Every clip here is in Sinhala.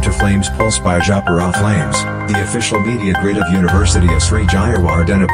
Come to Flames Pulse by Japara Flames, the official media grid of University of Sri Jayawardena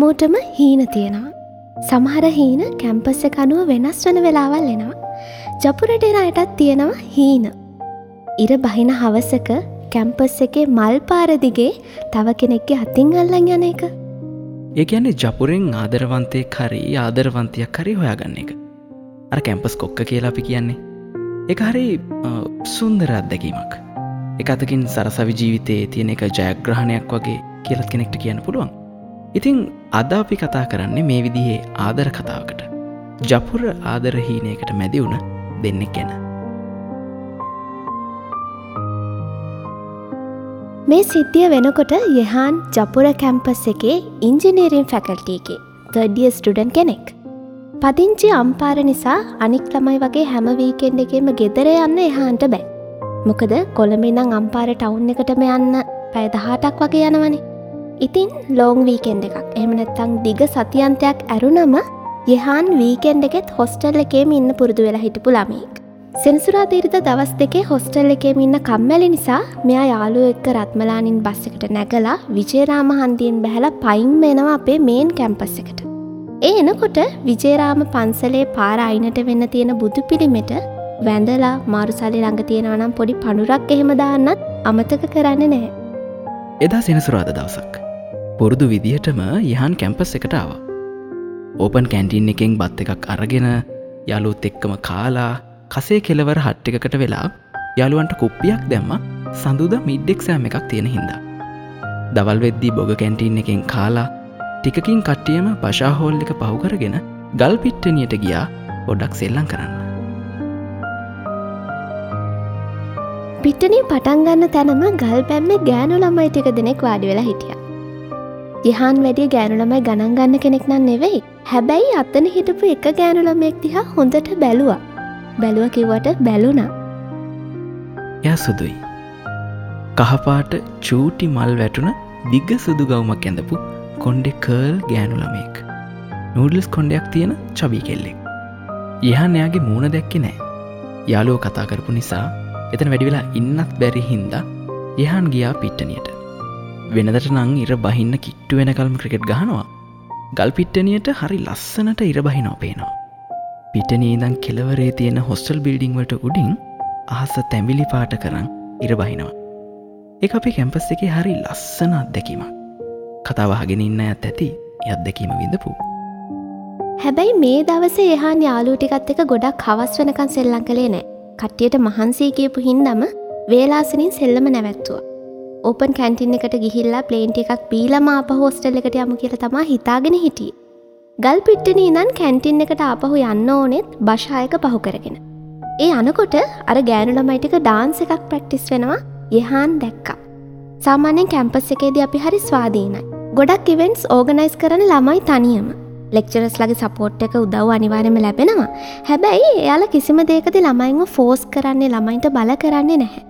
හැමෝටම හීන තියෙනවා. සමහර හීන කැම්පස්ස කනුව වෙනස් වන වෙලාවල් එනවා. ජපුරටෙන අයටත් තියෙනවා හීන. ඉර බහින හවසක කැම්පස් එකේ මල් පාරදිගේ තව කෙනෙක්ගේ අතින් අල්ලන් යන එක. ඒ කියන්නේ ජපුරෙන් ආදරවන්තය කරී ආදරවන්තයක් කරි හොයාගන්න එක. අර කැම්පස් කොක්ක කියලා අපි කියන්නේ. එක හරි සුන්දර අත්දැකීමක්. එක අතකින් සරසවි ජීවිතයේ තියෙන එක ජයග්‍රහණයක් වගේ කියලත් කෙනෙක්ට කියන්න පුළුවන්. ඉතිං අද අපි කතා කරන්නේ මේ විදිහේ ආදර කතාවකට. ජපුර ආදරහීනයකට මැදිවුණ දෙන්නෙක් ගැන. මේ සිද්ධිය වෙනකොට යහන් ජපුර කැම්පස් එකේ ඉංජිනීරින් ෆැකල්ටීගේ තඩිය ස්ටඩන් කෙනෙක්. පදිංචි අම්පාර නිසා අනික් ළමයි වගේ හැම වීකෙන්ඩ එකේම ගෙදර යන්න එහාන්ට බෑ. මොකද කොළමිනං අම්පාර ටවුන් එකටම යන්න පැයදහටක් වගේ යනවනේ. ඉතින් ලෝං වීකෙන්ඩ එකක් එමනැත්තං දිග සතියන්තයක් ඇරුනම යහන් වීකෙන්ඩ එකෙත් හොස්ටල් එකේම ඉන්න පුරුදු වෙලා හිටපු ළමීක්. සෙනසුරාදීරිත දවස් දෙකේ හොස්ටල් එකේම ඉන්න කම්මැලි නිසා මෙයා යාලු එක්ක රත්මලානින් බස් එකට නැගලා විජේරාම හන්දියෙන් බැහල පයින් වෙනවා අපේ මේන් කැම්පස් එකට. ඒ එනකොට විජේරාම පන්සලේ පාර අයිනට වෙන්න තියෙන බුදු පිළිමෙට වැඳලා මාරුසලි ළඟ තියෙනවනම් පොඩි පනුරක් එහෙම දාන්නත් අමතක කරන්න නෑ. එදා සෙනසුරාද දවසක්. පුරුදු විදිහටම යහන් කැම්පස් එකට ආව. ඕපන් කැන්ටින් එකෙන් බත් එකක් අරගෙන යාලුත් එක්කම කාලා කසේ කෙලවර හට්ටිකට වෙලා යාළුවන්ට කුප්පියක් දැම්ම සඳුද මිඩ්ඩෙක් සෑම එකක් තියෙන හින්දා. දවල් වෙද්දී බොග කැන්ටින් එකෙන් කාලා ටිකකින් කට්ටියම පශාහෝල් එක පහුකරගෙන ගල් පිට්ටනියට ගියා පොඩක් සෙල්ලං කරන්න. පිට්ටනින් පටන්ගන්න තැනම ගල් පැම්ම ගෑනු ළමයි ටික දෙනෙක් වාඩි වෙලා හිටිය. යහන් වැඩිය ගෑනුළමයි ගණන් ගන්න කෙනෙක් නම් නෙවෙයි. හැබැයි අත්තන හිටපු එක ගෑනුළමෙක් දිහා හොඳට බැලුවා. බැලුව කිවට බැලුනා ය සුදුයි. කහපාට චූටි මල් වැටුන දිග්ග සුදු ගවමක් ඇඳපු කොන්්ඩෙ කර්ල් ගෑනුළමෙක් නූඩල්ස් කොන්ඩයක් තියෙන චබී කෙල්ලෙක්. යහන් එයාගේ මූුණ දැක්කෙ නෑ. යාලෝ කතා කරපු නිසා එතන වැඩිවෙලා ඉන්නත් බැරි හින්දා යහන් ගියා පිට්ටනියට. වෙනදට නං ඉර බහින්න කිට්ටු වෙනකල්ම ක්‍රිකට් ගහනවා. ගල් පිට්ටනියට හරි ලස්සනට ඉර බහිනෝ පේනවා පිටනීදං කෙලවරේ තියෙන හොස්ටල් බිල්ඩිංවට උඩින් අහස තැමිලි පාට කරන්න ඉර බහිනවා. ඒ අපි කැම්පස් එක හරි ලස්සන අත්දැකීමක්. කතාවහගෙන ඉන්න ඇත් ඇති අත්දැකීම විඳපු. හැබැයි මේ දවස එහන් යාලූටිකත් එක ගොඩක් හවස් වෙනකන් සෙල්ලං කළේ නෑ කට්ටියට මහන්සේ කියපු හින්දම වේලාසනින් සෙල්ලම නැවැත්තුවා. ඕපන් කැන්ටින් එකට ගිහිල්ලා ප්ලේන්ටි එකක් පීලම අප හෝස්ටල් එකට යමු කියල තමා හිතාගෙන හිටිය. ගල් පිට්ටන ඉදන් කැන්ටින් එකට අපහු යන්න ඕනෙත් භෂායක පහු කරගෙන. ඒ අනකොට අර ගෑනුළමයිටික ඩාන්ස එකක් ප්‍රක්ටිස් වෙනවා යහන් දැක්කා. සාමාන්‍යෙන් කැම්පස් එකේද අපි හරි ස්වාධීනයි. ගොඩක් ඉවෙන්ස් ඕගනයිස් කරන ළමයි තනියම. ලෙක්චරස් ලගේ සපෝට් එක උදව් අනිවාරම ලැබෙනවා හැබැයි එයාල කිසිම දේකද ළමයින්ව ෆෝස් කරන්නේ ළමයින්ට බල කරන්නේ නැහැ.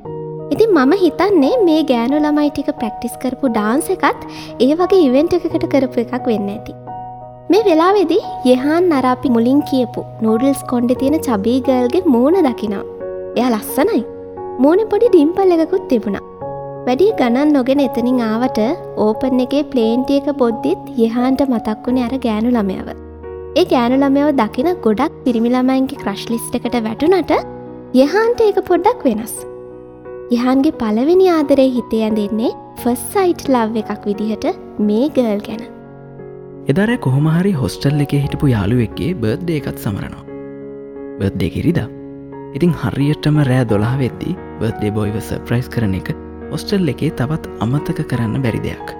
ඉතින් මම හිතන්නේ මේ ගෑනු ළමයි ටික ප්‍රක්ටිස් කරපු ඩාන්ස එකත් ඒ වගේ ඉවෙන්ට එකකට කරපු එකක් වෙන්න ඇති. මේ වෙලාවෙදී යහන් නරාපි මුලින් කියපු නූඩල්ස් කොන්්ඩ තියෙන චබීගල්ගේ මූුණ දකිනා. එයා ලස්සනයි. මූුණ පොඩි ඩිම්පල් එකකුත් තිබුණා. වැඩිය ගණන් නොගෙන එතනින් ආවට ඕපන් එකේ ප්ලේන්ටිය එක බොද්ධිත් යහන්ට මතක් වුණේ අර ගෑනු ළමයව. ඒ ගෑනු ළමයව දකින ගොඩක් පිරිමිළමයින්ගේ ක්‍රශ්ලිස්ට එකට වැටුනට යහන්ට ඒක පොඩ්ඩක් වෙනස්. යහන්ගේ පලවෙනි ආදරේ හිතේ ඇඳෙන්නේ ෆස් සයිට් ලව් එකක් විදිහට මේ ගර්ල් ගැන. එදර කොහොමහරි හොස්ටල් එක හිටපු යාළුවෙක්ගේ බර්ධ්ඩ එකත් සමරනවා. බර්ධ්ඩේ කිරිදා. ඉතින් හරියටම රෑ දොලා වෙද්දී බර්ධ්ඩේ බොයිව සර්ප්‍රයිස් කරන එක ඔස්ටල් එකේ තවත් අමතක කරන්න බැරි දෙයක්.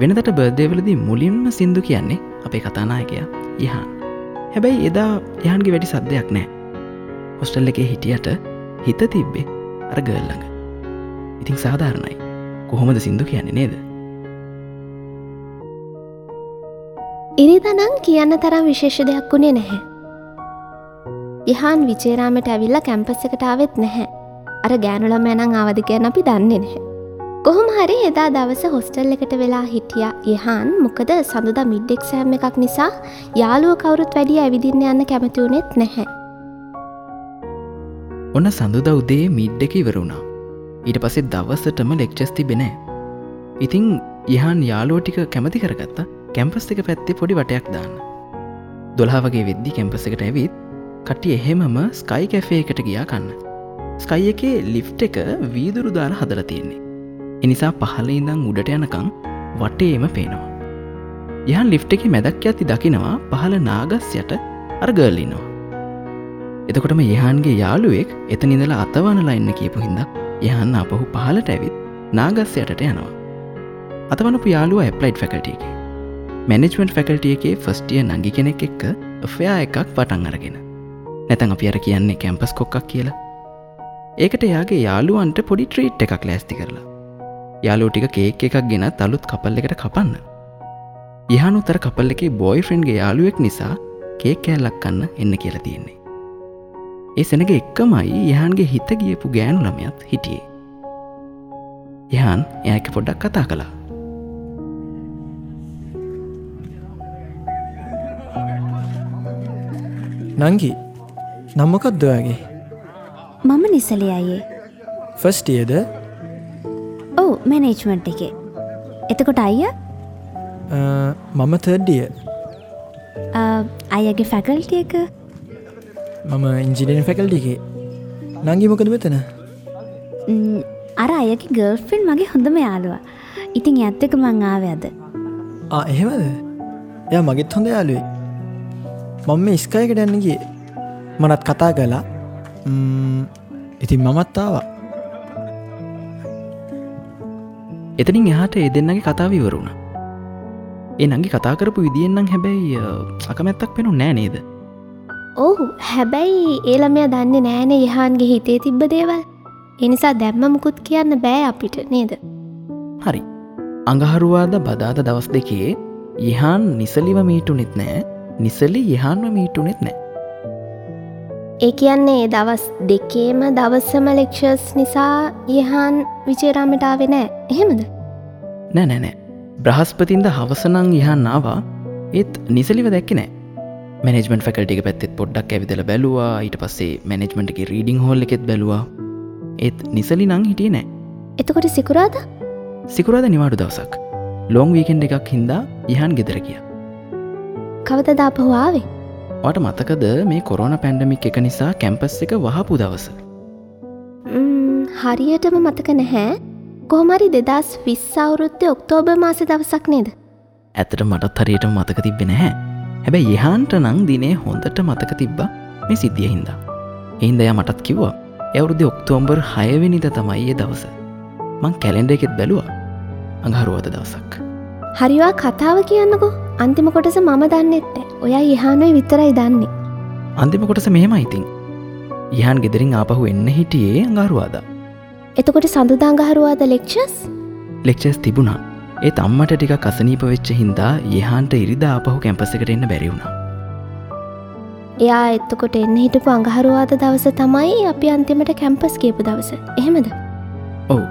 වෙනදට බර්ධේවලදී මුලින්ම සින්දු කියන්නේ අපේ කතානායකයා යහන්. හැබැයි එදා යහන්ගේ වැඩි සද්දයක් නෑ. හොස්ටල් එකේ හිටියට හිත තිබ්බේ අර ගල්ලඟ ඉතින් සාධාරණයි. කොහොමද සිින්දු කියන්නේ නේද? ඉරිදනං කියන්න තරම් විශේෂ දෙයක් වුණේ නැහැ. යහන් විචේරාමට ඇවිල්ල කැම්පස් එකටාවෙත් නැහැ. අර ගෑනුලම ඇනං අවධ කියන්න අපි දන්නේ නැහැ. කොහොම හරි එදා දවස හොස්ටල් එකට වෙලා හිටිය යහන් මොකද සඳුදා මිඩ්ඩෙක් සෑම් එකක් නිසා යාලුව කවුරුත් වැඩිය ඇවිදින්න යන්න කැමතිවුනෙත් නැහැ. ඔන්න සඳුද උදේ මිඩ් එක ඉවරුණා ඊට පසේ දවස්සටම ලෙක්චස් තිබෙනෑ ඉතිං යහන් යාලෝටික කැමති කරගත්ත. කැම්පස් එක පැත්තේ පොඩි වටයක් දාන්න. දොලා වගේ වෙද්දි කැම්පස් එකට ඇවිත් කට්ටි එහෙමම ස්කයි කැෆේ එකට ගියා කන්න. ස්කයි එකේ ලිෆ් එක වීදුරු දාලා හදල තියෙන්නේ. එනිසා පහල ඉඳං උඩට යනකං වටේම පේනවා. යහන් ලිෆ්ට එක මැදක් ඇති දකිනවා පහළ නාගස් යට අර්ගල්ලිනවා. එතකොටම යහන්ගේ යාළුවෙක් එත නිදලා අතවනලා එන්න කියපු හින්ද යහන්න අපහු පහලට ඇවිත් නාගස් යටට යනවා. අතවනපු යාළුව ඇප්ලයිට් ෆැකල්ටියගේ මැනෙජමෙන්ට් ෆැකල්ටිය එකේ ෆස්ටිය නගි කෙනෙක් එක්ක ෆයා එකක් පටන් අරගෙන නැතන් අපි අර කියන්නේ කැම්පස් කොක්කක් කියලා ඒකට එයාගේ යාළුවන්ට පොඩි ට්‍රීට් එකක් ලෑස්ති කරලා යාලෝ ටික කේක් එකක් ගෙනත් අලුත් කපල් එකට කපන්න. යහනුතර කපල් එකේ බොයි ෆ්‍රන්ගේ යාළුවෙක් නිසා කේක් කෑල්ලක් කන්න එන්න කියලා තියෙන්නේ. ඒ සෙනග එක්කමයි යහන්ගේ හිත ගියපු ගෑනු ළමයත් හිටියේ. යහන් එයක පොඩ්ඩක් කතා කළා. නංගි නම්මකක්ද ඔයාගේ? මම නිසලේ අයේ ෆස්ටියද ඔවු මැනේජ්මන්ට් එකේ. එතකොට අය මම තර්ඩිය අයගේ ෆැකල්ටිය එක මම ඉංජිනයෙන් ෆැකල්ටිගේ නංගි මොකද මෙතන? අර අයගේ ගර්ෆිල්ම් මගේ හොඳම යාළුව. ඉතින් ඇත්තක මං ආව අද. ආ එහෙමද? එය මගෙත් හොඳ යාලුවේ මම මේ ස්කයකට යන්නගේ මනත් කතා කලා ඉතින් මමත්තාවා එතනින් එහාට ඒ දෙන්නගේ කතාව ඉවරුණ ඒ නගේ කතා කරපු විදිියෙන්න්නම් හැබැයි අ, අකමැත්තක් පෙනු නෑ නේද ඔහු හැබැයි ඒළමය දන්නේ නෑන යහන්ගේ හිතේ තිබ්බ දේවල්. එනිසා දැම්ම මුකුත් කියන්න බෑ අපිට නේද? හරි. අඟහරුවාද බදාද දවස් දෙකේ යහන් නිසලිව මීටුනෙත් නෑ. නිසලි යහන්ව මීටුනෙත් නෑ. ඒ කියන්නේ දවස් දෙකේම දවස්සම ලෙක්ෂර්ස් නිසා යහන් විචේරාමටාවෙ නෑ. එහෙමද? නෑ නෑනෑ බ්‍රහස්පතින්ද හවසනං යහන් නාවා ඒත් නිසලිව දැක්ක නෑ මනෙජමෙන්ට ෆැකල්ටික පැත්තෙත් පොඩ්ඩක් ඇවිදල බැලවා. ඊට පස්සේ මනෙජමෙන්ට්ගේ රීඩිං හෝල් එකෙත් බැලවා. ඒත් නිසලි නං හිටිය නෑ. එතකොට සිකුරාද? සිකුරාද නිවාඩු දවසක්. ලොං වීකෙන්ඩ එකක් හින්දා යහන් ගෙදර කිය කවද දාපහවාවේ ට මතකද මේ කොරෝන පැන්ඩමික් එක නිසා කැම්පස් එක වහපු දවස? හරියටම මතක නැහැ. කොහමරි දෙදස් විස්සවුරුත්තය ඔක්තෝබ මාස දවසක් නේද? ඇතට මටත් හරියට මතක තිබෙන හැ හැබැයි යහන්ට නං දිනේ හොඳට මතක තිබ්බ මේ සිද්ධිය හින්දා. එහින්දය මටත් කිව්වා ඇවුරුදි ඔක්තෝම්බර් හයවෙනිද තමයි ඒ දවස. මං කැලෙන්ඩ එකෙත් බැලුවා අඟහරුවද දවසක්. හරිවා කතාව කියන්නකෝ. අන්තිම කොටස මම දන්නෙත්ත ඔයා යහනුවේ විතරයි දන්නේ. අන්තිම කොටස මෙහෙම ඉතින්. යහන් ගෙදරින් ආපහු එන්න හිටියේ අඟහරුවාද. එතකොට සඳුදාංගහරුවාද ලෙක්ෂස් ලෙක්චස් තිබුණා ඒ අම්මට ටික කසනීප වෙච්ච හින්දා යහන්ට ඉරිද ආපහු කැම්පසකට එන්න බැරිවුණා එයා එත්තකොට එන්න හිටපු අඟහරුවාද දවස තමයි අපි අන්තිමට කැම්පස් කියපු දවස. එහෙමද? ඔවු.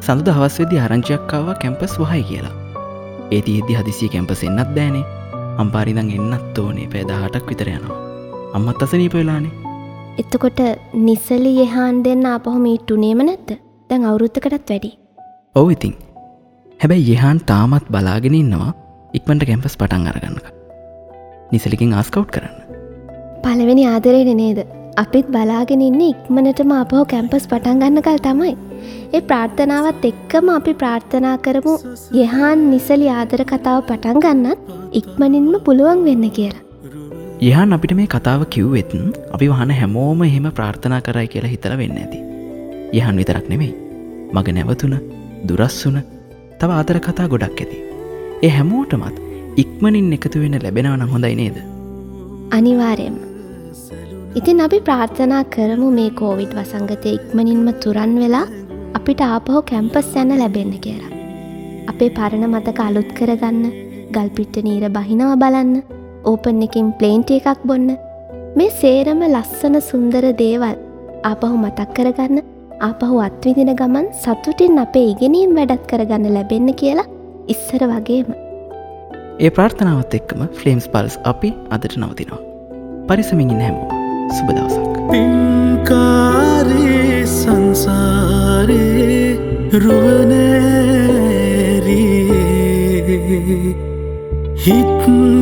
සඳ දහවස්වෙදි ආරංචියක්කාව කැම්පස් වහයි කියලා. ඒති ඉදදි හදිසිය කැම්පස් එන්නත් බෑනේ. අම්පාරිදං එන්නත් ඕනේ. පෑදාහටක් විතර යනවා. අම්මත් අසනීප වෙලානේ. එතකොට නිසලි යහන් දෙන්න අපහොම ඉට්ටුනේම නැත්ත දැන් අවුරුත්තකටත් වැඩි. ඔවු ඉතින් හැබැයි යහන් තාමත් බලාගෙන ඉන්නවා ඉක්මට කැම්පස් පටන් අරගන්නක නිසලිකින් ආස්කවට් කරන්න. පළවෙනි ආදරයට නේද? අපිත් බලාගෙන ඉන්න ඉක්මනටම අපහෝ කැම්පස් පටන් ගන්න කල් තමයි. ඒ ප්‍රාර්ථනාවත් එක්කම අපි ප්‍රාර්ථනා කරමු යහන් නිසලි ආදර කතාව පටන් ගන්නත් ඉක්මනින්ම පුළුවන් වෙන්න කියලා. යහන් අපිට මේ කතාව කිව්වෙත්න් අපි වහන හැමෝම එහෙම ප්‍රාර්ථනා කරයි කියලා හිතල වෙන්න ඇති යහන් විතරක් නෙමෙයි. මග නැවතුන දුරස්වුන තව ආදර කතා ගොඩක් ඇති. ඒ හැමෝටමත් ඉක්මනින් එකතු වෙන ලැබෙනවන හොඳයි නේද? අනිවාරයම ඉතින් අපි ප්‍රාර්ථනා කරමු මේ කෝවිඩ් වසංගතය ඉක්මනින්ම තුරන් වෙලා අපිට ආපහෝ කැම්පස් යන්න ලැබෙන්න කියලා. අපේ පරණ මතක අලුත් කරගන්න ගල්පිට්ට නීර බහිනව බලන්න ඕපන් එකින් ප්ලේන්ට එකක් බොන්න. මේ සේරම ලස්සන සුන්දර දේවල් ආපහු මතක් කරගන්න ආපහු අත්විදින ගමන් සතුටින් අපේ ඉගෙනීම් වැඩත් කරගන්න ලැබෙන්න කියලා ඉස්සර වගේම ඒ ප්‍රාර්ථනාවත් එක්කම ෆ්ලේම්ස් පල්ස් අපි අදට නවතිනවා. පරිසමින් හැමෝ සුබදවසක්. පින්කාරේ සංසාරේ රුවනෑරී හිත්නෑර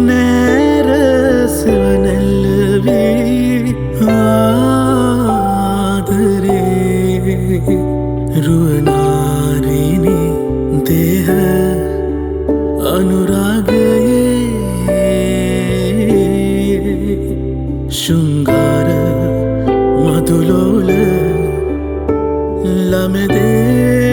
රුවනාරීනි දේහ අනුරාගයේ ශුංගාර මදුලෝල ලමදේ